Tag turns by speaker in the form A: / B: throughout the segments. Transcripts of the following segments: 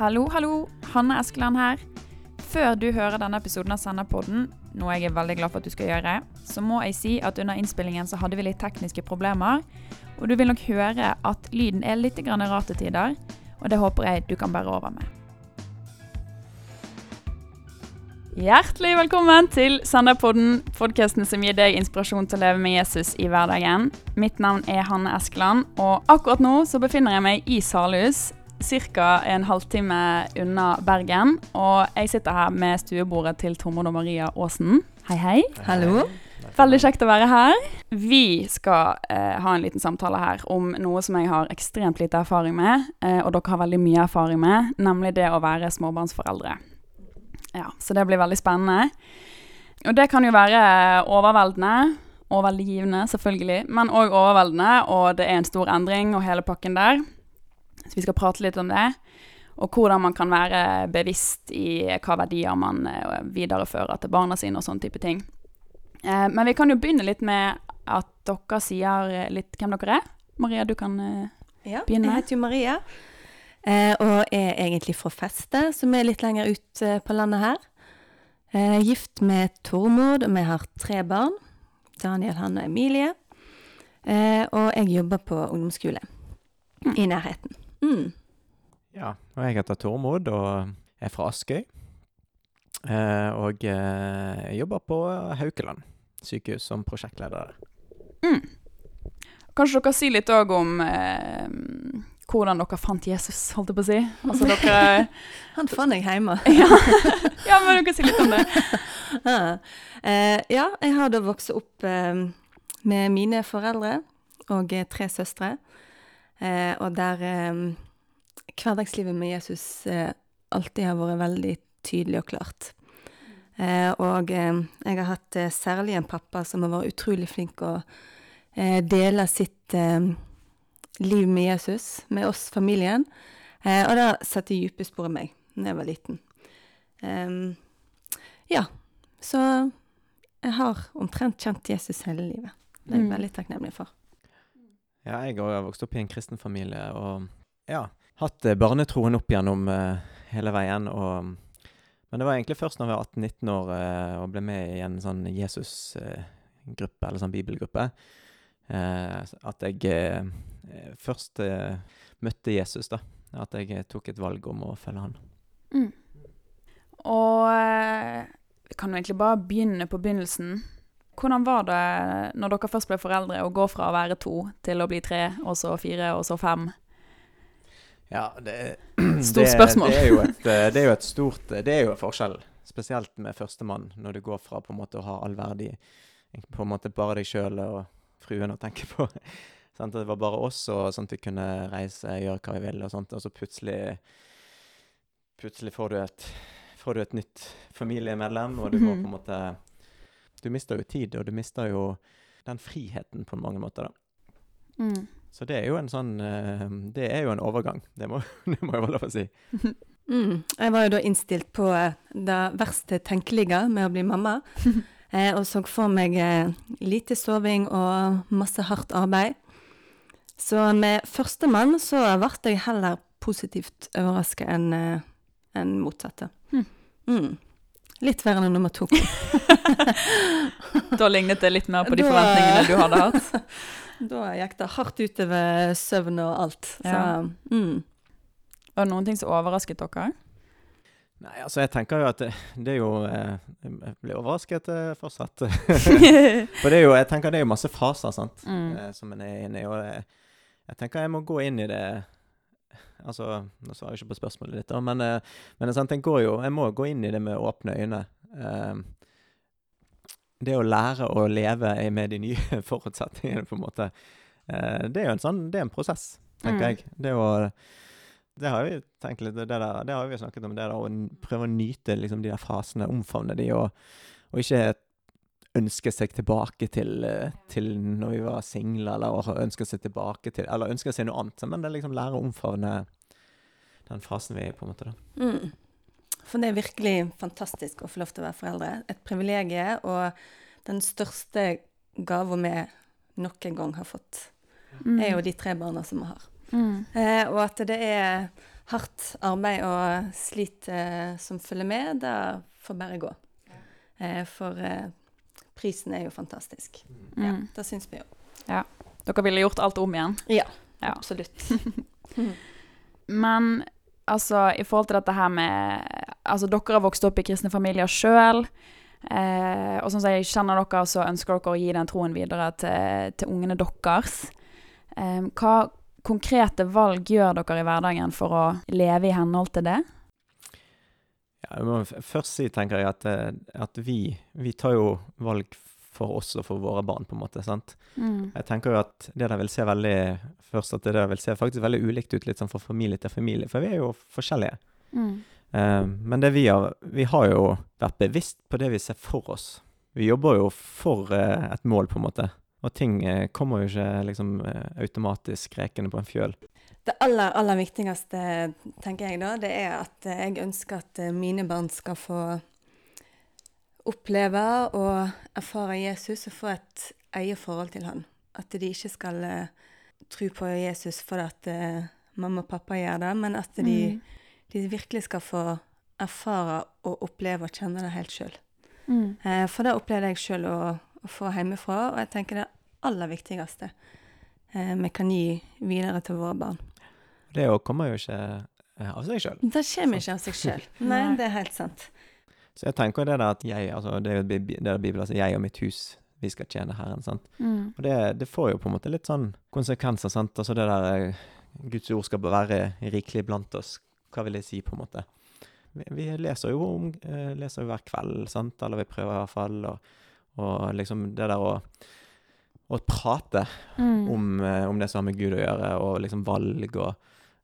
A: Hallo, hallo. Hanne Eskeland her. Før du hører denne episoden av Senderpodden, noe jeg er veldig glad for at du skal gjøre, så må jeg si at under innspillingen så hadde vi litt tekniske problemer. Og du vil nok høre at lyden er litt rar til tider, og det håper jeg du kan bære over med. Hjertelig velkommen til Senderpodden, podkasten som gir deg inspirasjon til å leve med Jesus i hverdagen. Mitt navn er Hanne Eskeland, og akkurat nå så befinner jeg meg i Salhus, ca. en halvtime unna Bergen. Og jeg sitter her med stuebordet til Tormod og Maria Aasen. Hei, hei.
B: Hallo.
A: Veldig kjekt å være her. Vi skal eh, ha en liten samtale her om noe som jeg har ekstremt lite erfaring med, eh, og dere har veldig mye erfaring med, nemlig det å være småbarnsforeldre. Ja, Så det blir veldig spennende. Og det kan jo være overveldende, og veldig givende, selvfølgelig, men òg overveldende, og det er en stor endring og hele pakken der. Så vi skal prate litt om det. Og hvordan man kan være bevisst i hva verdier man eh, viderefører til barna sine og sånne type ting. Eh, men vi kan jo begynne litt med at dere sier litt hvem dere er. Maria, du kan eh,
B: Ja,
A: Begynne.
B: jeg heter jo Maria, eh, og er egentlig fra Feste, som er litt lenger ut eh, på landet her. Eh, gift med Tormod, og vi har tre barn. Daniel, Hanne og Emilie. Eh, og jeg jobber på ungdomsskole i nærheten. Mm.
C: Ja, og jeg heter Tormod og er fra Askøy. Eh, og eh, jeg jobber på Haukeland sykehus som prosjektleder.
A: Mm. Kanskje dere sier litt òg om eh, hvordan dere fant Jesus, holdt jeg på å si. Altså dere
B: Han fant jeg hjemme.
A: ja. ja, men dere sier litt om det.
B: Eh, ja, jeg har da vokst opp eh, med mine foreldre og eh, tre søstre. Eh, og der eh, hverdagslivet med Jesus eh, alltid har vært veldig tydelig og klart. Eh, og jeg har hatt særlig en pappa som har vært utrolig flink å eh, dele sitt liv med Jesus, med oss familien. Eh, og det satte dype spor i meg da jeg var liten. Em, ja, så jeg har omtrent kjent Jesus hele livet. Det er jeg
A: Mm.
B: veldig takknemlig for.
C: Ja, jeg har vokst opp i en kristen familie og ja, hatt eh, barnetroen opp gjennom uh, hele veien. Og, men det var egentlig først når jeg var 18-19 år uh, og ble med i en sånn Jesus-gruppe, eller sånn bibelgruppe, uh, at jeg først møtte Jesus, da. At jeg tok et valg om å følge han.
A: Mm. Og vi kan jo egentlig bare begynne på begynnelsen. Hvordan var det når dere først ble foreldre, å gå fra å være to til å bli tre, og så fire, og så fem?
C: Ja, det,
A: Stort
C: det,
A: spørsmål.
C: Det er, jo et, eh, det er jo et stort Det er jo en forskjell, spesielt med førstemann, når du går fra på en måte å ha all verdi på en måte bare deg sjøl og fruen å tenke på. sånn, Det var bare oss, og sånn at vi kunne reise, gjøre hva vi ville, og sånt. Og så plutselig Plutselig får du et, får du et nytt familiemedlem, og du må på en måte Du mister jo tid, og du mister jo den friheten på mange måter, da.
A: Mm.
C: Så det er jo en sånn eh, Det er jo en overgang. Det må, det må jeg være lov å si.
B: Mm. Jeg var jo da innstilt på eh, det verste tenkelige med å bli mamma. Eh, og så for meg eh, lite soving og masse hardt arbeid. Så med førstemann så ble jeg heller positivt overraska enn en motsatte.
A: Hm.
B: Mm. Litt verre enn nummer to.
A: Da lignet det litt mer på de
B: Da-
A: forventningene du hadde hatt.
B: Da gikk det hardt utover søvn og alt. Så
A: Ja.
B: mm.
A: Var det noen ting som overrasket dere?
C: Nei, altså jeg tenker jo at det, det er jo eh, Jeg blir overrasket eh, fortsatt. For det er jo, jeg tenker det er jo masse faser, sant,
A: Mm.
C: eh, som en er inne i. Og jeg, jeg tenker jeg må gå inn i det Altså, nå svarer jeg ikke på spørsmålet ditt, da, men, eh, men sant, jeg, går jo, jeg må gå inn i det med åpne øyne. Eh, det å lære å leve med de nye forutsetningene, på en måte, eh, det er jo en sånn, det er en prosess, tenker
A: Mm.
C: jeg. Det å det har vi tenkt litt, det, der, det har vi snakket om, det der å prøve å nyte liksom, de der fasene, omfavne de, og, og ikke ønske seg tilbake til, eh, til når vi var single, eller ønsker ønske seg tilbake til Eller ønske seg noe annet, men det er liksom lære å omfavne den fasen vi er i, på en måte. da.
B: Mm. For det er virkelig fantastisk å få lov til å være foreldre. Et privilegium og den største gava vi noen gang har fått,
A: Mm.
B: er jo de tre barna som vi har.
A: Mm.
B: Eh, og at det er hardt arbeid og slit eh, som følger med, det får bare gå. Eh, for eh, prisen er jo fantastisk. Ja,
A: Mm.
B: det syns vi jo.
A: Dere ville gjort alt om igjen?
B: Ja,
A: Ja.
B: absolutt.
A: Men altså, i forhold til dette her med Altså, dere har vokst opp i kristne familier sjøl. Eh, og sånn som jeg kjenner dere, så ønsker dere å gi den troen videre til, til ungene deres. Eh, hva konkrete valg gjør dere i hverdagen for å leve i henhold til det?
C: Ja, jeg må først si, tenker jeg, at, eh, at vi, vi tar jo valg for oss og for våre barn, på en måte. sant?
A: Mm.
C: Jeg tenker jo at det der vil se veldig Først at det der vil se faktisk veldig ulikt ut, litt sånn fra familie til familie, for vi er jo forskjellige.
A: Mm.
C: Uh, men det vi har Vi har jo vært bevisst på det vi ser for oss. Vi jobber jo for uh, et mål, på en måte. Og ting uh, kommer jo ikke liksom automatisk rekende på en fjøl.
B: Det aller, aller viktigste, tenker jeg da, det er at eh, jeg ønsker at eh, mine barn skal få oppleve og erfare Jesus og få et eget forhold til han. At de ikke skal eh, tro på Jesus fordi at mamma og pappa gjør det, men at de,
A: Mm.
B: de virkelig skal få erfare og oppleve og kjenne det helt sjøl.
A: Mm.
B: For det opplevde jeg sjøl å, å få hjemmefra, og jeg tenker det aller viktigste vi kan gi videre til våre barn.
C: Det kommer jo ikke eh, av seg sjøl.
B: Det kommer ikke av seg sjøl. Nei, det er helt sant.
C: Så jeg tenker det der at jeg, altså det er jo det Bibelen sier, jeg og mitt hus, vi skal tjene Herren. sant?
A: Mm.
C: Og det, det får jo på en måte litt sånn konsekvenser, sant. Altså det der eh, Guds ord skal være rikelig blant oss. Hva vil det si, på en måte? Vi, vi leser jo om, eh, leser hver kveld, sant, eller vi prøver i hvert fall, og, og liksom det der å å prate
A: Mm.
C: om, om det som har med Gud å gjøre, og liksom valg og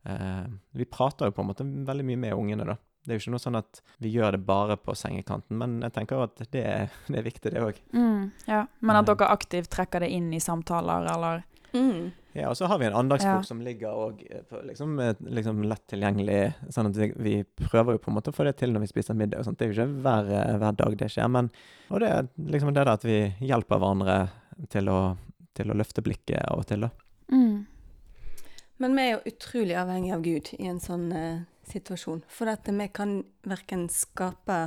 C: eh, Vi prater jo på en måte veldig mye med ungene, da. Det er jo ikke noe sånn at vi gjør det bare på sengekanten, men jeg tenker at det er, det er viktig, det òg.
A: Mm. Ja. Men at
C: Eh.
A: dere aktivt trekker det inn i samtaler, eller
B: Mm.
C: Ja, og så har vi en andagsbok
A: Ja.
C: som ligger og, eh, liksom, eh, liksom lett tilgjengelig, sånn at vi, prøver jo på en måte å få det til når vi spiser middag og sånt. Det er jo ikke hver, hver dag det skjer, men og det er liksom det der at vi hjelper hverandre til å, til å løfte blikket av og til, da.
A: mm.
B: Men vi er jo utrolig avhengig av Gud i en sånn eh, situasjon. For at vi kan verken skape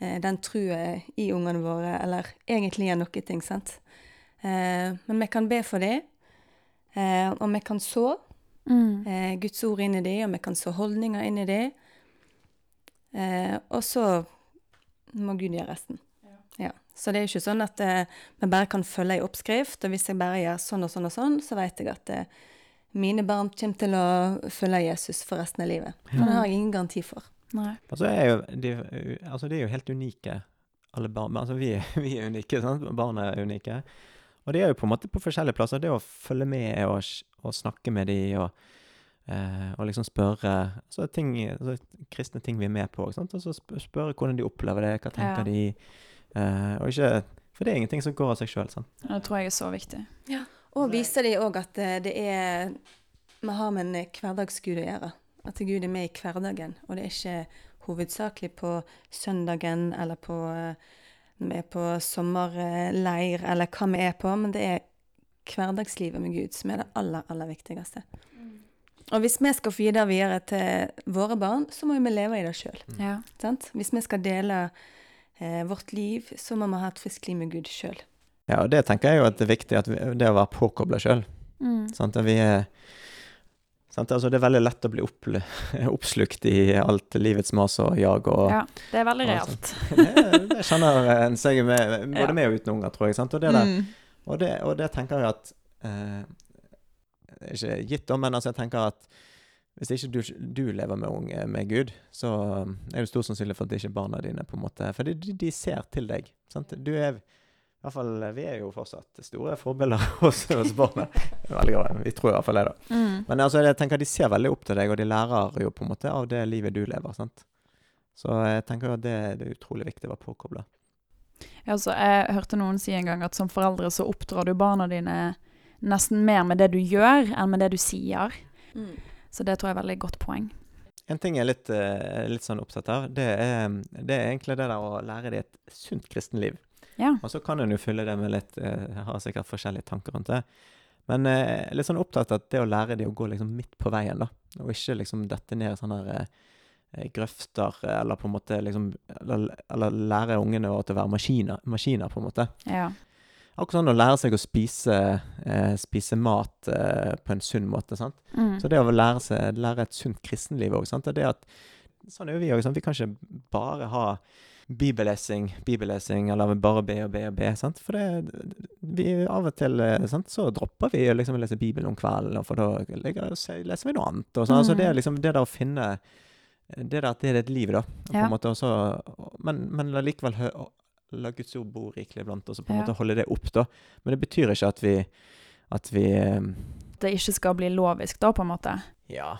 B: eh, den trua i ungene våre, eller egentlig gjøre noe ting, sant. Eh, men vi kan be for dem, eh, og vi kan så
A: Mm.
B: eh, Guds ord inn i dem, og vi kan så holdninger inn i dem. Eh, og så må Gud gjøre resten. Ja. Så det er jo ikke sånn at eh, vi bare kan følge ei oppskrift, og hvis jeg bare gjør sånn og sånn og sånn, så vet jeg at eh, mine barn kommer til å følge Jesus for resten av livet. For det har jeg ingen garanti for.
A: Nei.
C: Altså, er jo, de, altså, de er jo helt unike, alle barn. Altså, vi, vi er unike, sant? Barna er unike. Og de er jo på en måte på forskjellige plasser. Det å følge med og, og snakke med de og, eh, og liksom spørre så ting, altså, kristne ting vi er med på. Og så sp spørre hvordan de opplever det, hva tenker
A: Ja.
C: de? Eh, og ikke, for det er ingenting som går av seg sjøl.
A: Det tror jeg er så viktig.
B: Og viser de òg at eh, det er Vi har med en hverdagsgud å gjøre. At Gud er med i hverdagen. Og det er ikke hovedsakelig på søndagen eller på eh, når vi er på sommerleir eller hva vi er på, men det er hverdagslivet med Gud som er det aller, aller viktigste. Og hvis vi skal få gi det videre til våre barn, så må vi leve i det sjøl.
A: Ja.
B: Hvis vi skal dele eh, vårt liv, så må vi ha et friskt liv med Gud sjøl.
C: Ja, og det tenker jeg jo at det er viktig, at vi, det å være påkobla sjøl.
A: Mm.
C: Sant? Vi er. Altså, det er veldig lett å bli opp, oppslukt i alt livets mas og jag. og
A: ja. Det er veldig realt.
C: det, det kjenner en seg med, både
A: Ja.
C: med og uten unger, tror jeg. Sant? Og, det der,
A: Mm.
C: og, det, og det tenker jeg at eh, Ikke gitt, men altså jeg tenker at hvis ikke du, du lever med, unge, med Gud, så er det stor sannsynlig for at det ikke er barna dine på en måte For de, de ser til deg. Sant? Du er hvert fall, Vi er jo fortsatt store forbilder hos, hos barna. Veldig bra. Vi tror i hvert fall det, da.
A: Mm.
C: Men altså, jeg tenker de ser veldig opp til deg, og de lærer jo på en måte av det livet du lever. sant? Så jeg tenker at det, det er utrolig viktig å være påkobla.
A: Ja, altså, jeg hørte noen si en gang at som foreldre så oppdrar du barna dine nesten mer med det du gjør, enn med det du sier. Så det tror jeg er veldig godt poeng.
C: En ting jeg er litt, eh, litt sånn opptatt av, det er, det er egentlig det der å lære dem et sunt kristenliv.
A: Ja.
C: Og så kan en jo fylle det med litt eh, Jeg har sikkert forskjellige tanker rundt det. Men eh, jeg er litt sånn opptatt av at det å lære de å gå liksom midt på veien, da. Og ikke liksom dette ned i sånne eh, grøfter, eller på en måte liksom Eller, eller lære ungene å være maskiner, maskiner, på en måte.
A: Ja.
C: Akkurat sånn å lære seg å spise, eh, spise mat eh, på en sunn måte. sant?
A: Mm.
C: Så det å lære, seg, lære et sunt kristenliv òg, sant. Og det at Sånn er jo vi òg. Vi kan ikke bare ha bibellesing, bibellesing, eller bare be og be og be. sant? For det, vi av og til eh, sant? så dropper vi liksom å lese Bibelen om kvelden, for da leser vi noe annet. Og sånn. Altså det er liksom det der å finne Det der at det er et liv, da. På
A: Ja.
C: en måte også, men, men likevel hø, la Guds ord bo rikelig blant oss, og på en
A: Ja.
C: måte holde det opp, da. Men det betyr ikke at vi at vi eh,
A: Det ikke skal bli lovisk, da, på en måte.
C: Ja.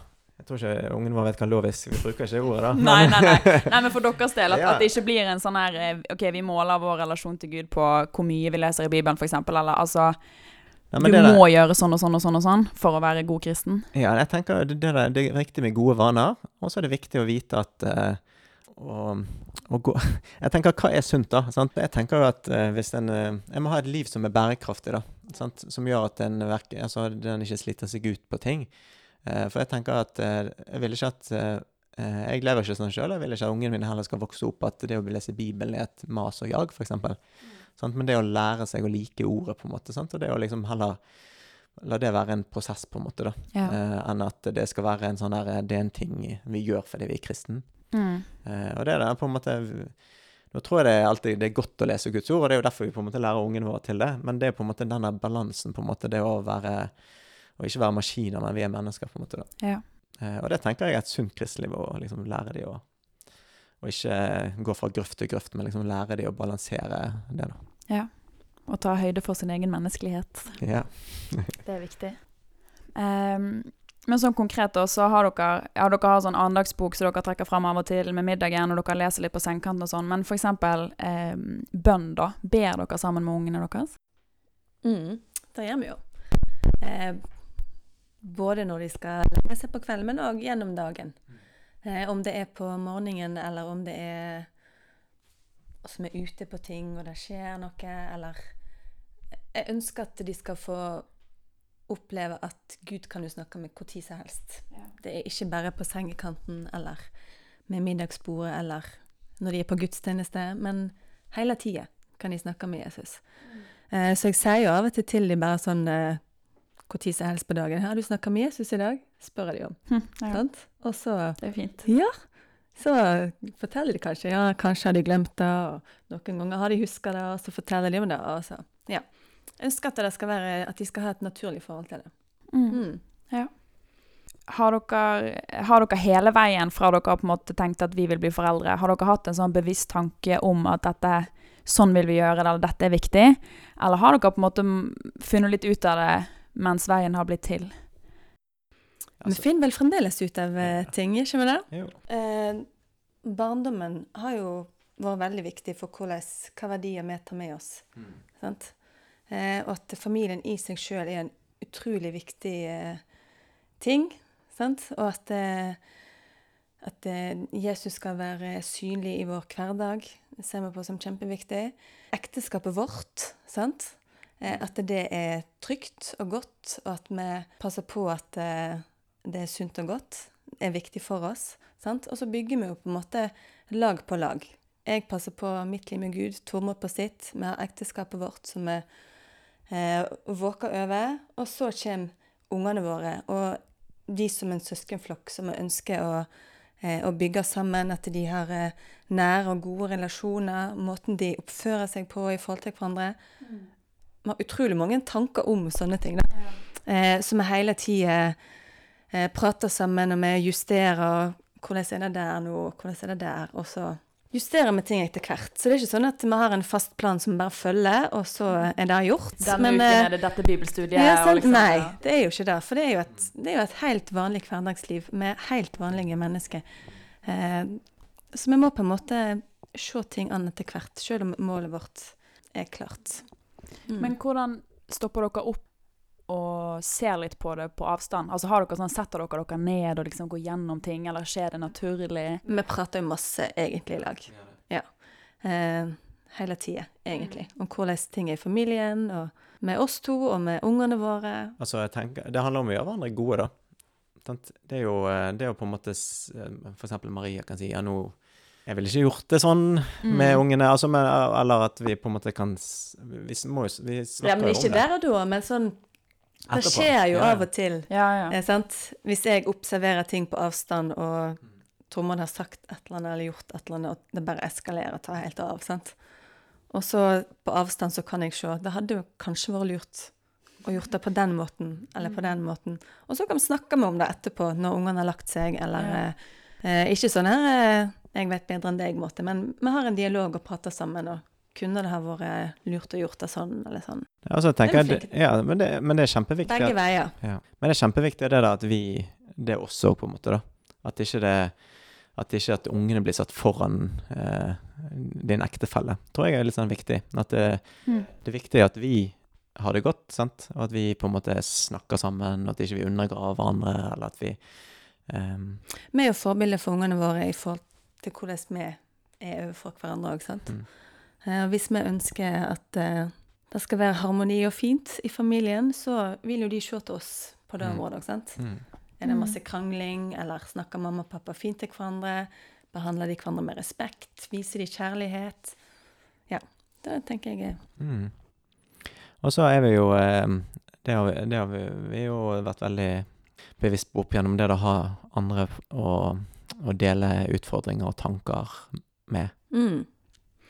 C: Jeg tror ikke ungen vår vet hva lovisk Vi bruker ikke ordet, da.
A: Nei, nei, nei. nei, men for deres del, at,
C: Ja.
A: at det ikke blir en sånn her eh, OK, vi måler vår relasjon til Gud på hvor mye vi leser i Bibelen, f.eks., eller altså
C: ja,
A: Du
C: der-
A: må gjøre sånn og sånn og sånn og sånn for å være god kristen.
C: Ja, jeg tenker det, det, der, det er viktig med gode vaner, og så er det viktig å vite at uh, å, å gå Jeg tenker, hva er sunt, da? Sant? Jeg tenker jo at uh, hvis en uh, Jeg må ha et liv som er bærekraftig, da. Sant? Som gjør at en, altså, den ikke sliter seg ut på ting. Eh, for jeg tenker at eh, Jeg vil ikke at eh, Jeg lever ikke sånn sjøl. Jeg vil ikke at ungene mine heller skal vokse opp at det å lese Bibelen er et mas og jag, f.eks. Mm. Men det å lære seg å like ordet, på en måte, sant? og det å liksom heller La det være en prosess, på en måte, da.
A: Ja.
C: Eh, enn at det skal være en sånn der Det er en ting vi gjør fordi vi er kristen.
A: Mm.
C: Eh, og det er det på en måte Nå tror jeg det er alltid det er godt å lese Guds ord, og det er jo derfor vi på en måte lærer ungene våre til det. Men det er på en måte denne balansen, på en måte, det å være Å ikke være maskiner, men vi er mennesker, på en måte. da.
A: Ja.
C: Eh, og det tenker jeg er et sunt kristenliv, å liksom lære de å og ikke gå fra grøft til grøft, men liksom lære de å balansere det. da.
A: Og ta høyde for sin egen menneskelighet.
C: Ja.
A: Det er viktig. Um, men sånn konkret da, så har dere, ja, dere har sånn andagsbok som dere trekker fram av og til med middagen, og dere leser litt på sengekanten og sånn, men for eksempel ehm, bønn da, ber dere sammen med ungene deres?
B: Mm, det gjør vi jo. Eh, både når de skal legge seg på kvelden, men òg gjennom dagen. Eh, om det er på morgenen, eller om det er oss som er ute på ting, og det skjer noe, eller Jeg ønsker at de skal få oppleve at Gud kan jo snakke med når som helst. Det er ikke bare på sengekanten eller med middagsbordet eller når de er på gudstjeneste, men hele tida kan de snakke med Jesus. Eh, så jeg sier jo av og til til de bare sånn eh, Når som helst på dagen 'Har du snakka med Jesus i dag?' spør jeg de om.
A: Hm, ja,
B: Og så
A: det er fint.
B: Ja. Så forteller de kanskje. Ja, kanskje har de glemt det, og noen ganger har de huska det, og så forteller de om det. Og så, ja. Jeg ønsker at, det skal være, at de skal ha et naturlig forhold til det.
A: Mm.
B: Mm.
A: Har, dere, har dere hele veien fra dere har på en måte tenkt at vi vil bli foreldre, har dere hatt en sånn bevisst tanke om at dette, sånn vil vi gjøre det, eller dette er viktig? Eller har dere på en måte funnet litt ut av det mens veien har blitt til?
B: Vi finner vel fremdeles ut av eh,
C: Ja.
B: ting, ikke vi det? Eh, barndommen har jo vært veldig viktig for hvordan, hva verdier vi tar med oss. Sant? Eh, og at familien i seg sjøl er en utrolig viktig eh, ting. Sant? Og at, eh, at eh, Jesus skal være synlig i vår hverdag, det ser vi på som kjempeviktig. Ekteskapet vårt, sant? Eh, at det er trygt og godt, og at vi passer på at eh, det er sunt og godt, er viktig for oss. Sant? Og så bygger vi jo på en måte lag på lag. Jeg passer på mitt liv med Gud, Tormod på sitt. Vi har ekteskapet vårt som vi eh, våker over. Og så kommer ungene våre, og de som en søskenflokk som vi ønsker å, eh, å bygge sammen. At de har eh, nære og gode relasjoner. Måten de oppfører seg på i forhold til hverandre. Vi har utrolig mange tanker om sånne ting. Da. Eh, så vi hele tida eh, prater sammen, og vi justerer. Hvordan er det der nå? Hvordan er det der? Og så justerer vi ting etter hvert. Så det er ikke sånn at vi har en fast plan som vi bare følger, og så er det gjort.
A: Denne
B: Men,
A: uken
B: eh,
A: er det dette bibelstudiet.
B: ja, sant?
A: liksom,
B: Nei,
A: ja.
B: det er jo ikke det. For det er jo et, det er jo et helt vanlig hverdagsliv med helt vanlige mennesker. Eh, så vi må på en måte se ting an etter hvert, selv om målet vårt er klart. Mm.
A: Men hvordan stopper dere opp og ser litt på det på avstand? Altså har dere sånn, Setter dere dere ned og liksom går gjennom ting, eller skjer det naturlig?
B: vi prater jo masse egentlig i lag. Ja. Eh, hele tida, egentlig. Om hvordan ting er i familien, og med oss to, og med ungene våre.
C: Altså, jeg tenker, Det handler om å gjøre hverandre gode, da. Det er jo eh, det er jo på en måte eh, eksempel Maria kan si ja, nå Jeg ville ikke gjort det sånn med
A: Mm.
C: ungene. Altså, men, eller at vi på en måte kan s- Vi snakker må jo om det.
B: Ja, men ikke der og da, men sånn Det
C: etterpå.
B: skjer jo
C: Ja, ja.
B: av og til.
A: Ja, ja.
B: Eh, sant? Hvis jeg observerer ting på avstand, og Tormod har sagt et eller annet eller gjort et eller annet, og det bare eskalerer og tar helt av. sant? Og så på avstand så kan jeg se Det hadde jo kanskje vært lurt å gjort det på den måten eller på den måten. Og så kan vi snakke med om det etterpå, når ungene har lagt seg, eller
A: Ja.
B: eh, Ikke sånn her eh, 'jeg vet bedre enn deg'-måte, men vi har en dialog og prater sammen. og kunne det ha vært lurt å gjort det sånn eller sånn?
C: Ja, altså,
B: Det er
C: ja, men, det, men det er kjempeviktig.
B: Begge
C: at-
B: veier.
C: Ja. Men det er kjempeviktig det at vi Det oss på en måte. da. At ikke det at ikke at ungene blir satt foran eh, din ektefelle. tror jeg er litt sånn viktig. At det,
A: Mm.
C: det er viktig at vi har det godt, sant? og at vi på en måte snakker sammen, og at ikke vi undergraver hverandre, eller at vi ehm,
B: Vi er jo forbilder for ungene våre i forhold til hvordan vi er overfor hverandre òg, sant.
C: Mm.
B: Uh, og hvis vi ønsker at uh, det skal være harmoni og fint i familien, så vil jo de se til oss på det
C: Mm.
B: området òg, sant.
C: mm.
B: Er det
A: Mm.
B: masse krangling, eller snakker mamma og pappa fint til hverandre? Behandler de hverandre med respekt? Viser de kjærlighet? Ja, det tenker jeg er
C: Mm. Og så er vi jo eh, Det har vi, det har vi, vi har jo vært veldig bevisst på opp gjennom det å ha andre å, å dele utfordringer og tanker med.
B: mm.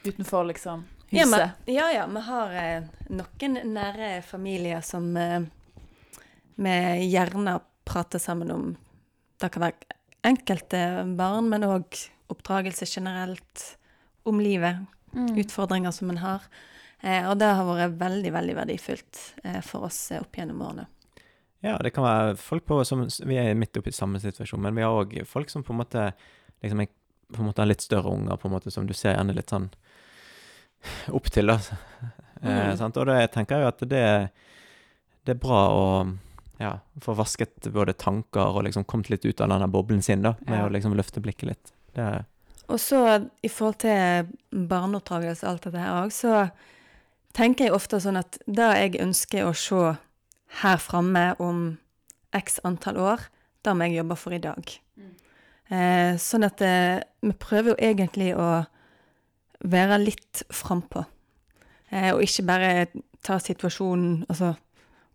A: Utenfor liksom
B: Ja,
A: huset.
B: men, ja, ja. Vi har eh, noen nære familier som eh, vi gjerne prater sammen om. Det kan være enkelte barn, men òg oppdragelse generelt. Om livet.
A: Mm.
B: Utfordringer som en har. Eh, og det har vært veldig, veldig verdifullt eh, for oss eh, opp gjennom årene.
C: Ja, det kan være folk på som Vi er midt oppi samme situasjon, men vi har òg folk som på en måte liksom er, på en måte har litt større unger, på en måte, som du ser gjerne litt sånn opp til, da. Eh,
B: Mm.
C: sant? Og det tenker jeg jo at det, det er bra å ja, få vasket både tanker og liksom kommet litt ut av denne boblen sin, da, med
A: Ja.
C: å liksom løfte blikket litt. Det er
B: Og så i forhold til barneoppdragelse og alt dette her òg, så tenker jeg ofte sånn at det jeg ønsker å se her framme om x antall år, det må jeg jobbe for i dag. Eh, sånn at eh, vi prøver jo egentlig å være litt frampå. Eh, og ikke bare ta situasjonen Altså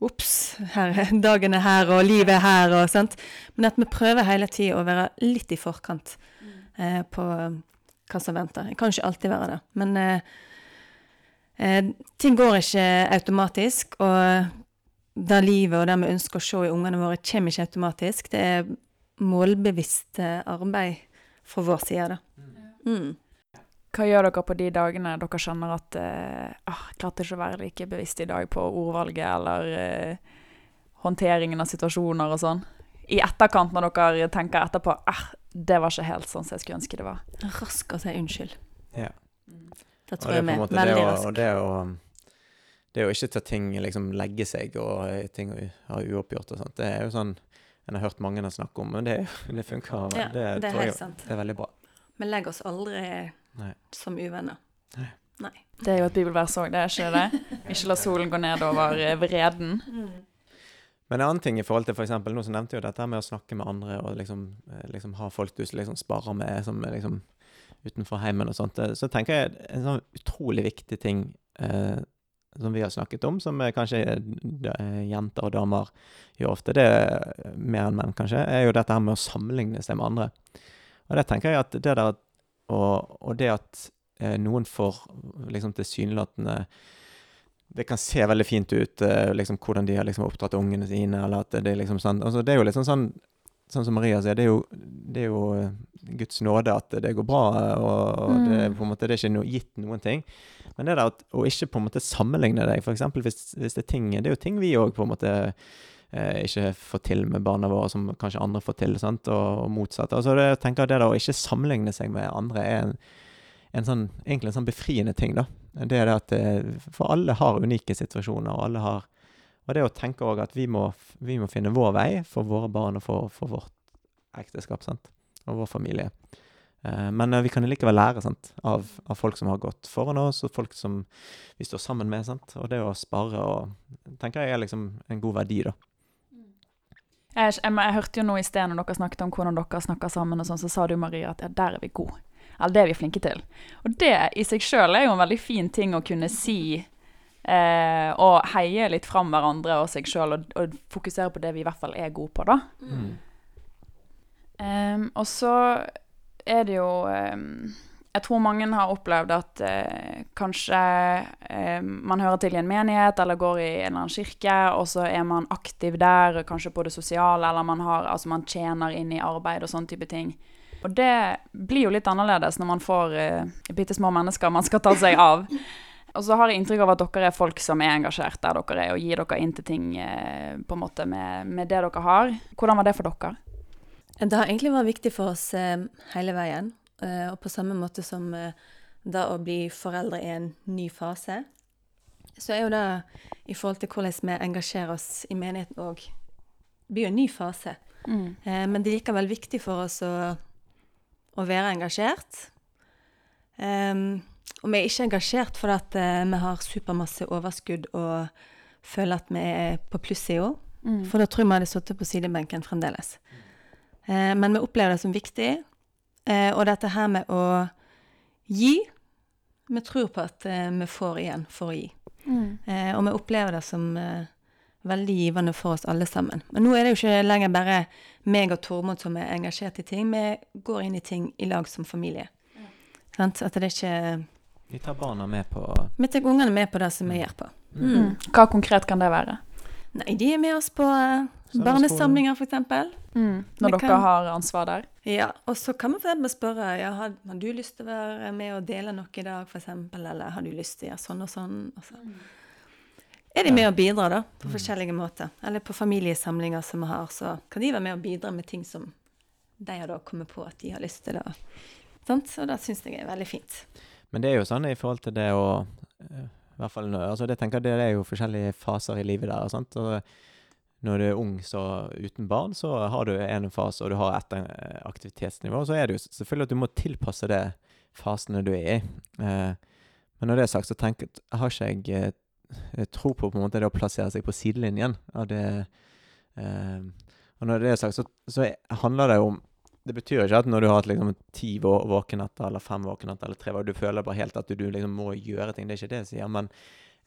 B: Ops, dagen er her, og livet er her, og sånt. Men at vi prøver hele tida å være litt i forkant eh, på hva som venter. Jeg kan ikke alltid være det. Men eh, eh, ting går ikke automatisk, og det livet og det vi ønsker å se i ungene våre, kommer ikke automatisk. Det er målbevisst eh, arbeid fra vår side, da. Mm.
A: Hva gjør dere på de dagene dere skjønner at eh, ah, klarte ikke å være like bevisst i dag på ordvalget eller eh, håndteringen av situasjoner og sånn? I etterkant, når dere tenker etterpå ah, det var ikke helt sånn som jeg skulle ønske det var.
B: Rask å si unnskyld.
C: Ja.
B: Det tror jeg vi er veldig
C: raskt.
B: rask.
C: og det å det å ikke ta ting liksom legge seg og eh, ting å ha uoppgjort og sånt, det er jo sånn en har hørt mange snakke om, men det, det funker.
B: Ja,
C: det,
B: det er
C: tror jeg det er veldig bra.
B: Vi legger oss aldri
C: Nei.
B: som uvenner. Nei.
A: Det er jo et bibelvers òg, det er ikke det? Ikke la solen gå ned over eh, vreden.
C: Men en annen ting i forhold til for eksempel, nå så nevnte jo dette med å snakke med andre og liksom, eh, liksom ha folk du liksom sparer med som liksom utenfor heimen og sånt, så tenker jeg en sånn utrolig viktig ting eh, som vi har snakket om, som kanskje eh, jenter og damer gjør ofte, det er mer enn menn kanskje, er jo dette her med å sammenligne seg med andre. Og det tenker jeg at det der og, og det at eh, noen får liksom tilsynelatende det kan se veldig fint ut, eh, liksom hvordan de har liksom oppdratt ungene sine, eller at det er liksom sånn altså Det er jo litt sånn sånn som Maria sier, det er jo, det er jo eh, Guds nåde at det går bra, eh, og, og det
A: Mm.
C: på en måte det er ikke no, gitt noen ting. Men det der at, å ikke på en måte sammenligne deg, f.eks. Hvis, hvis det er ting Det er jo ting vi òg på en måte eh, ikke får til med barna våre, som kanskje andre får til, sant? Og, og motsatt. Altså det, jeg tenker det der å ikke sammenligne seg med andre er en, en sånn, egentlig en sånn befriende ting, da. Det er det at eh, For alle har unike situasjoner, og alle har Og det å tenke òg at vi må, vi må finne vår vei for våre barn og for, for vårt ekteskap, sant. Og vår familie. Eh, men eh, vi kan likevel lære sant? Av, av folk som har gått foran oss, og folk som vi står sammen med. Sant? Og det å spare og tenker jeg er liksom en god verdi, da.
A: Jeg, jeg, jeg hørte jo nå i sted når dere snakket om hvordan dere snakker sammen, og sånn, så sa du Maria at ja, der er vi gode. Eller det er vi flinke til. Og det i seg sjøl er jo en veldig fin ting å kunne si. Eh, og heie litt fram hverandre og seg sjøl, og, og, fokusere på det vi i hvert fall er gode på, da.
C: Mm.
A: Um, og så er det jo um, Jeg tror mange har opplevd at uh, kanskje um, man hører til i en menighet eller går i en eller annen kirke, og så er man aktiv der, kanskje på det sosiale, eller man, har, altså man tjener inn i arbeid og sånne type ting. Og det blir jo litt annerledes når man får uh, bitte små mennesker man skal ta seg av. Og så har jeg inntrykk av at dere er folk som er engasjert der dere er, og gir dere inn til ting eh, på en måte med, med, det dere har. Hvordan var det for dere?
B: Det har egentlig vært viktig for oss eh, hele veien. Eh, og på samme måte som da å bli foreldre i en ny fase, så er jo det i forhold til hvordan vi engasjerer oss i menigheten òg blir jo en ny fase.
A: Mm.
B: Men det er likevel viktig for oss å, å være engasjert. Um, og vi er ikke engasjert fordi at uh, vi har supermasse overskudd og føler at vi er på plussida.
A: Mm.
B: For da tror jeg vi hadde sittet på sidebenken fremdeles. Uh, men vi opplever det som viktig. Uh, og dette her med å gi Vi tror på at vi får igjen for å gi.
A: Mm.
B: og vi opplever det som veldig givende for oss alle sammen. Men nå er det jo ikke lenger bare meg og Tormod som er engasjert i ting. Vi går inn i ting i lag som familie. Mm. At det er ikke
C: Vi tar barna med på
B: Vi tar ungene med på det som vi gjør på.
A: Mm. Hva konkret kan det være?
B: Nei, de er med oss på uh, barnesamlinger, f.eks.
A: Mm. Når
B: Vi
A: dere
B: kan-
A: har ansvar der?
B: Ja, og så kan vi f.eks. spørre ja, har, har du lyst til å være med og dele noe i dag, f.eks., eller har du lyst til å gjøre sånn og sånn? Og så er de med og bidrar, da, på forskjellige måter. Eller på familiesamlinger som vi har, så kan de være med og bidra med ting som de har da kommet på at de har lyst til. å Sant? Og det syns jeg er veldig fint.
C: Men det er jo sånn i forhold til det å eh, i hvert fall, altså det, tenker jeg, det er jo forskjellige faser i livet der. Sant? Og når du er ung så uten barn, så har du en fase, og du har ett eh, aktivitetsnivå. Så er det jo selvfølgelig at du må tilpasse det fasene du er i. Eh, men når det er sagt, så tenker, har ikke jeg tro på på en måte det å plassere seg på sidelinjen Og, det eh, Og når det er sagt, så, så handler det jo om det betyr ikke at når du har hatt liksom ti våkenetter eller fem våkenetter eller tre, du føler bare helt at du, du liksom må gjøre ting. Det er ikke det jeg sier. Men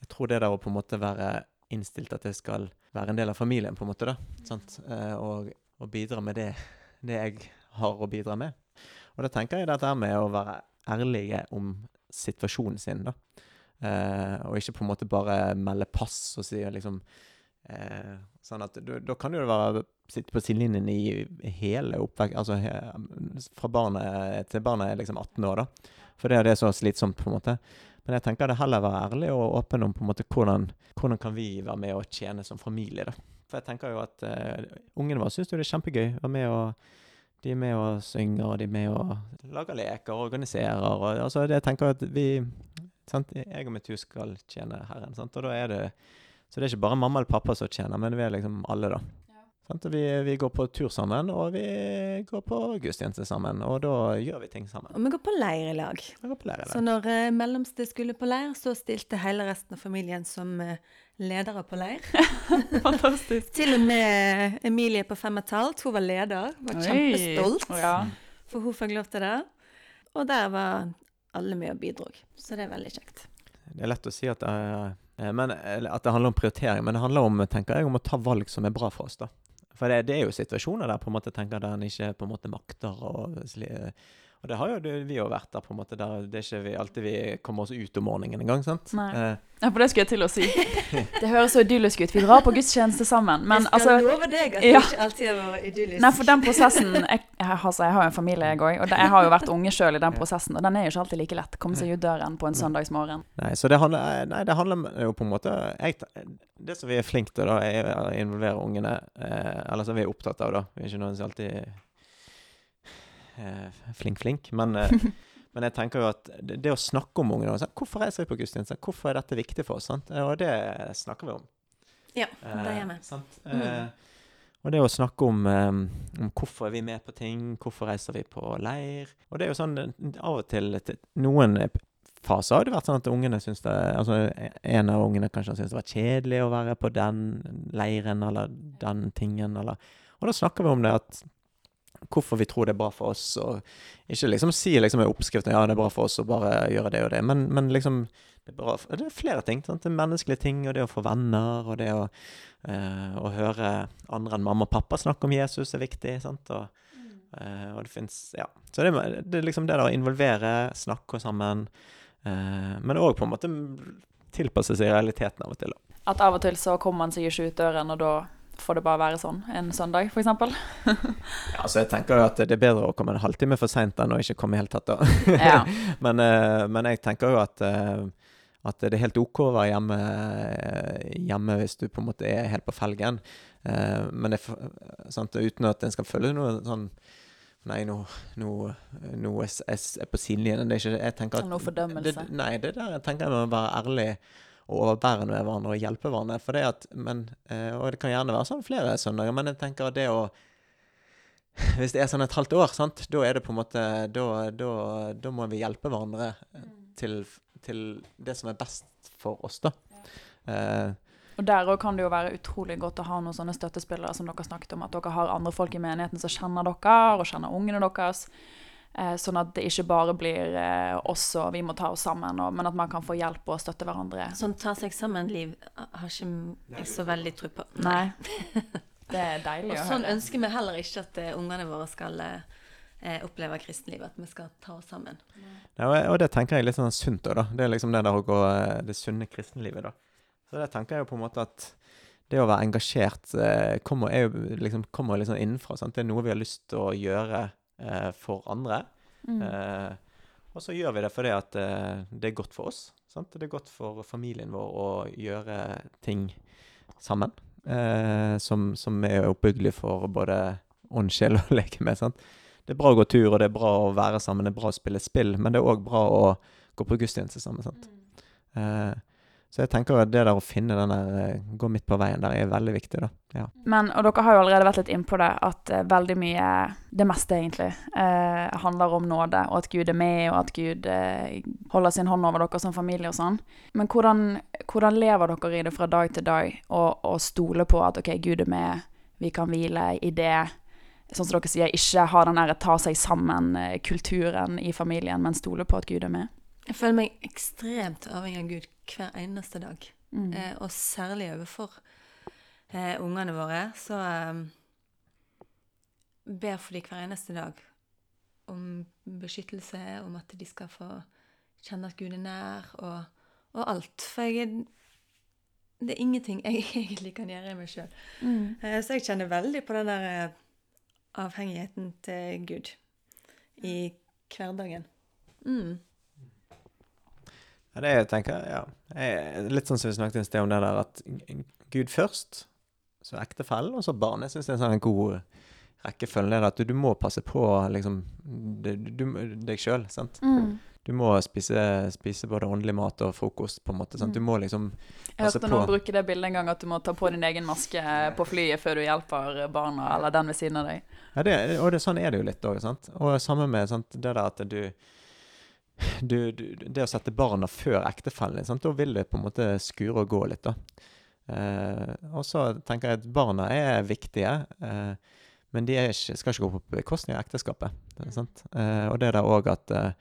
C: jeg tror det der å på en måte være innstilt at det skal være en del av familien, på en måte, da. Sant? Eh, og, og bidra med det, det jeg har å bidra med. Og da tenker jeg dette her med å være ærlige om situasjonen sin, da. Eh, og ikke på en måte bare melde pass og si liksom eh, Sånn at Da kan jo jo være sitte på sidelinjen i hele oppveksten, Altså fra barnet til barnet er liksom 18 år, da. For det, er så slitsomt, på en måte. Men jeg tenker det heller være ærlig og åpen om på en måte hvordan, hvordan kan vi være med og tjene som familie, da. For jeg tenker jo at uh, ungene våre syns jo det er kjempegøy. å Være med og de er med og synger, og de er med og lager leker og organiserer. Og, altså, jeg tenker at vi sant? Jeg og mitt hus skal tjene Herren. Sant? Og da er det Så det er ikke bare mamma eller pappa som tjener, men vi er liksom alle, da. Vi, vi går på tur sammen, og vi går på gudstjeneste sammen. Og da gjør vi ting sammen.
B: Og vi går på leir i lag.
C: Vi går på leir i
B: Så når eh, mellomste skulle på leir, så stilte hele resten av familien som eh, ledere på leir.
A: Fantastisk.
B: Til og med Emilie på fem og et halvt, hun var leder. Var kjempestolt,
A: Ja.
B: for hun fikk lov til det. Og der var alle med og bidro. Så det er veldig kjekt.
C: Det er lett å si at, eh, men, at det handler om prioritering, men det handler om, tenker jeg, om å ta valg som er bra for oss. da. For det, det er jo situasjoner der på en måte tenker der en ikke på en måte makter sli- Og det har jo det- vi jo vært der, på en måte, der det er ikke vi, alltid vi kommer oss ut om morgenen engang. sant?
A: Nei.
C: Eh,
A: ja, for det skulle jeg til å si. Det høres så idyllisk ut. Vi drar på gudstjeneste sammen. Men
B: jeg skal
A: altså
B: love deg at
A: ja.
B: det ikke alltid har vært idyllisk.
A: Nei, for den prosessen Jeg, jeg, altså, jeg har jo en familie, jeg òg. Og jeg har jo vært unge sjøl i den prosessen. Og den er jo ikke alltid like lett. Komme seg ut døren på en søndagsmorgen.
C: Nei, så det handler, nei, det handler jo på en måte jeg, Det som vi er flinke til, da, er å involvere ungene. Eh, eller som vi er opptatt av, da. Vi er ikke noen som alltid eh, flink, flink. Men, eh, men jeg tenker jo at det, det å snakke om ungdom sånn, Hvorfor reiser vi på gudstjeneste? Hvorfor er dette viktig for oss? Sant? Eh, Og det snakker vi om.
B: Ja,
C: Eh,
B: det gjør vi.
C: sant?
B: Mm.
C: Eh, og det å snakke om eh, om hvorfor er vi med på ting, hvorfor reiser vi på leir. Og det er jo sånn eh, av og til til Noen faser har det vært sånn at ungene syns det Altså en av ungene kanskje syns det var kjedelig å være på den leiren eller den tingen, eller Og da snakker vi om det at hvorfor vi tror det er bra for oss, og ikke liksom si liksom i oppskriften ja, det er bra for oss å bare gjøre det og det, men, men liksom det er, bra, det er flere ting. Sant? Det er menneskelige ting, og det å få venner, og det å, eh, å høre andre enn mamma og pappa snakke om Jesus er viktig. Sant? Og, eh, og det fins Ja. Så det, det, er liksom det å involvere, snakke sammen, eh, men òg på en måte tilpasse seg realiteten av og til.
A: At av og til så kommer man seg ikke ut døren, og da får det bare være sånn en søndag, f.eks.?
C: ja, altså jeg tenker jo at det er bedre å komme en halvtime for seint enn å ikke komme i hele tatt, da. ja. men, eh, men, jeg tenker jo at, eh, at det er helt OK å være hjemme, eh, hjemme hvis du på en måte er helt på felgen. Men det, sant, uten at en skal føle noe sånn Nei, nå, nå, nå er jeg på sidelinjen. Det er ikke jeg tenker at,
A: Noe fordømmelse?
C: Det, nei, det der jeg tenker jeg må være ærlig og overbærende med hverandre og hjelpe hverandre. For det at, men, eh, og det kan gjerne være sånn flere søndager, men jeg tenker at det å Hvis det er sånn et halvt år, sant, da er det på en måte Da, da, da må vi hjelpe hverandre mm. til, til, det som er best for oss, da.
A: Eh, og Der òg kan det jo være utrolig godt å ha noen sånne støttespillere som dere snakket om, at dere har andre folk i menigheten som kjenner dere og kjenner ungene deres. Eh, sånn at det ikke bare blir eh, oss og vi må ta oss sammen, og, men at man kan få hjelp og støtte hverandre.
B: Sånn ta seg sammen-liv har ikke jeg så veldig tro på.
A: Nei. Det er deilig
B: å høre. Sånn ønsker vi heller ikke at uh, ungene våre skal uh, oppleve kristenlivet, at vi skal ta oss sammen.
C: Ja, og det tenker jeg er litt sånn sunt òg, da. Det er liksom det der å gå det sunne kristenlivet, da. Så det tenker jeg jo på en måte at det å være engasjert kommer, kommer, jo, liksom, kommer liksom innenfra. Sant? Det er noe vi har lyst til å gjøre eh, for andre. Mm. Eh, og så gjør vi det fordi at eh, det er godt for oss. Sant? Det er godt for familien vår å gjøre ting sammen. Eh, som, som, er oppbyggelig for både ånd, sjel og sant? Det er bra å gå tur, og det er bra å være sammen, det er bra å spille spill, men det er òg bra å gå på gudstjeneste sammen. sant? Mm. Eh, så jeg tenker at det der å finne den der eh, Gå midt på veien der er veldig viktig, da. Ja.
A: Men, og dere har jo allerede vært litt innpå det, at uh, veldig mye, det meste egentlig, eh, handler om nåde, og at Gud er med, og at Gud eh, holder sin hånd over dere som familie og sånn. Men hvordan, hvordan, lever dere i det fra dag til dag, og, og stoler på at OK, Gud er med, vi kan hvile i det? Sånn som dere sier, ikke ha den der ta seg sammen-kulturen i familien, men stole på at Gud er med?
B: Jeg føler meg ekstremt avhengig av Gud hver eneste dag. Mm. Eh, og særlig overfor eh, ungene våre. Så eh, ber for dem hver eneste dag om beskyttelse, om at de skal få kjenne at Gud er nær, og, og alt. For jeg, det er ingenting jeg egentlig kan gjøre i meg sjøl. Mm. Eh, så jeg kjenner veldig på den der eh, avhengigheten til Gud i hverdagen. Mm.
C: Ja, det jeg tenker ja. Jeg, litt sånn som vi snakket en sted om det der at Gud først, så ektefellen, og så barn. Jeg syns det er en sånn god rekkefølge. At du, du, må passe på liksom, du, du, deg sjøl. Mm. Du må spise, spise, både åndelig mat og frokost, på en måte. Sant? Du mm. må liksom
A: på Jeg hørte noen bruke det bildet en gang, at du må ta på din egen maske på flyet før du hjelper barna eller den ved siden av deg.
C: Ja, det, og det, sånn er det jo litt òg. Og samme med sant, det der at du du, du, det å sette barna før ektefellen din, da vil det på en måte skure og gå litt, da. Eh, og så tenker jeg at barna er viktige, eh, men de ikke, skal ikke gå på bekostning av ekteskapet. Eh, og det der òg at eh,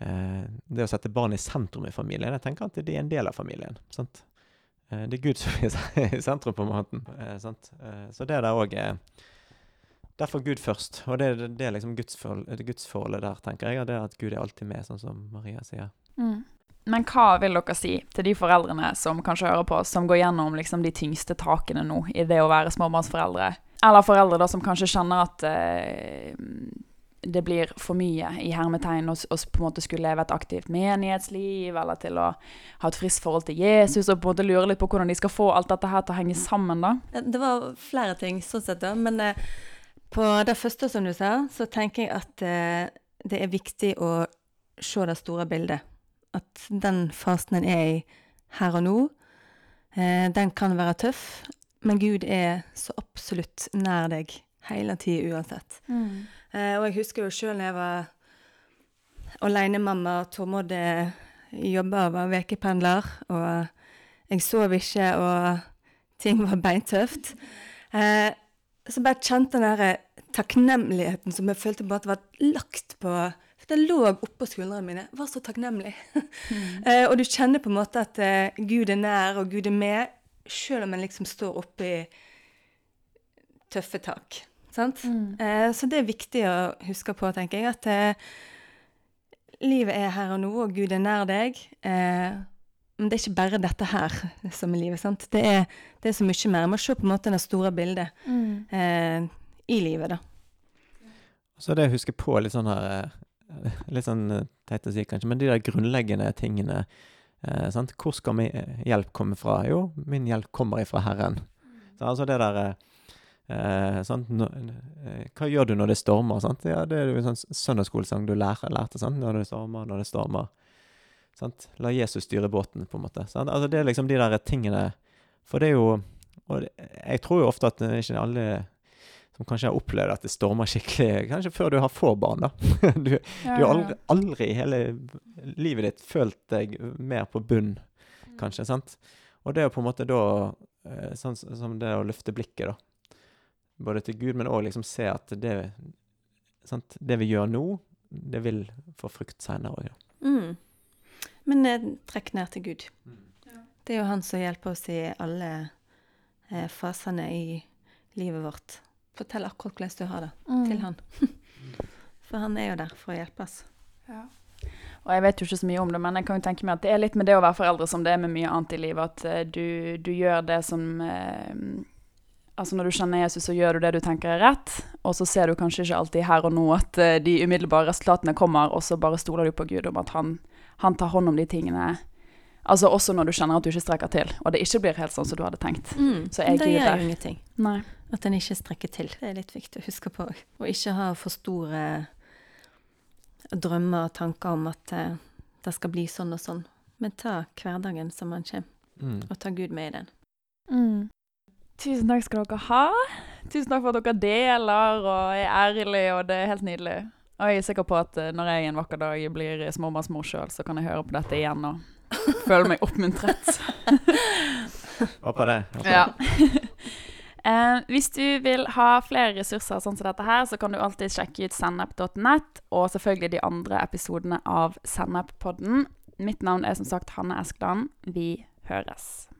C: eh, Det å sette barn i sentrum i familien, jeg tenker at de er en del av familien. sant? Eh, det er Gud som er i sentrum på måten. sant? så det der òg er Derfor Gud først. Og det, det, det er liksom gudsforholdet, gudsforholdet der, tenker jeg. Det er at Gud er alltid med, sånn som Maria sier. Mm.
A: Men hva vil dere si til de foreldrene som kanskje hører på, som går gjennom liksom de tyngste takene nå i det å være småbarnsforeldre? Eller foreldre da som kanskje kjenner at eh, det blir for mye i hermetegn å på en måte skulle leve et aktivt menighetsliv, eller til å ha et friskt forhold til Jesus, og på en måte lure litt på hvordan de skal få alt dette her til å henge sammen, da?
B: Det var flere ting sånn sett, da. Men eh, på det første, som du sa, så tenker jeg at eh, det er viktig å se det store bildet. At den fasen en er i her og nå, eh, den kan være tøff, men Gud er så absolutt nær deg hele tida uansett. Eh, og jeg husker jo sjøl da jeg var alenemamma og Tormod eh, jobba og var ukependler, og jeg sov ikke, og ting var beintøft. Eh, så bare kjente den der takknemligheten som jeg følte bare at var lagt på det lå oppå skuldrene mine. Jeg var så takknemlig. eh, og du kjenner på en måte at eh, Gud er nær, og Gud er med, sjøl om en liksom står oppi tøffe tak. Sant? Eh, så det er viktig å huske på, tenker jeg, at eh, livet er her og nå, og Gud er nær deg. Eh, men det er ikke bare dette her som er livet. sant? Det er, det er så mye mer. Man må se på en måte det store bildet eh, i livet, da.
C: Så det å huske på litt sånn her eh, Litt sånn eh, teit å si, kanskje, men de der grunnleggende tingene. Eh, sant? Hvor skal min eh, hjelp komme fra? Jo, min hjelp kommer ifra Herren. Så, altså det der eh, sant? Nå, eh, Hva gjør du når det stormer? Sant? Ja, det er jo en sånn søndagsskolesang du lærer, lærte. Sant? Når det stormer, når det stormer. Sant? La Jesus styre båten, på en måte. Sant? Altså, det er liksom de der tingene For det er jo Og det, jeg tror jo ofte at ikke alle som kanskje har opplevd at det stormer skikkelig, kanskje før du har få barn, da. Du, du har aldri, aldri i hele livet ditt følt deg mer på bunn, kanskje, sant? Og det er jo på en måte da eh, sånn som det å løfte blikket, da. Både til Gud, men òg liksom se at det, sant? det vi gjør nå, det vil få frukt seinere òg. Ja.
B: Mm. Men eh, trekk nær til Gud. Det er jo han som hjelper oss i alle eh, fasene i livet vårt. Fortell akkurat hvordan du har det, til han. For han er jo der for å hjelpe oss.
A: Ja. Og jeg vet jo ikke så mye om det, men jeg kan jo tenke meg at det er litt med det å være foreldre som det er med mye annet i livet, at eh, du, du gjør det som eh, Altså når du kjenner Jesus, så gjør du det du tenker er rett, og så ser du kanskje ikke alltid her og nå at de umiddelbare resultatene kommer, og så bare stoler du på Gud om at han, han tar hånd om de tingene. Altså også når du kjenner at du ikke strekker til, og det ikke blir helt sånn som du hadde tenkt. Så
B: jeg det gjør jo ingenting.
A: Nei.
B: At en ikke strekker til. Det er litt viktig å huske på. Og ikke ha for store drømmer og tanker om at eh, det skal bli sånn og sånn. Men ta hverdagen som den kommer,
C: Mm.
B: og ta Gud med i den.
A: Tusen takk skal dere ha. Tusen takk for at dere deler og er ærlige, og det er helt nydelig. Og jeg er sikker på at eh, når jeg en vakker dag blir småbarnsmor sjøl, så kan jeg høre på dette igjen og føle meg oppmuntret.
C: Håper det. Håper
A: Ja. Eh, hvis du vil ha flere ressurser sånn som dette her, så kan du alltid sjekke ut sennep.net, og selvfølgelig de andre episodene av Sennep-podden. Mitt navn er som sagt Hanne Eskeland. Vi høres.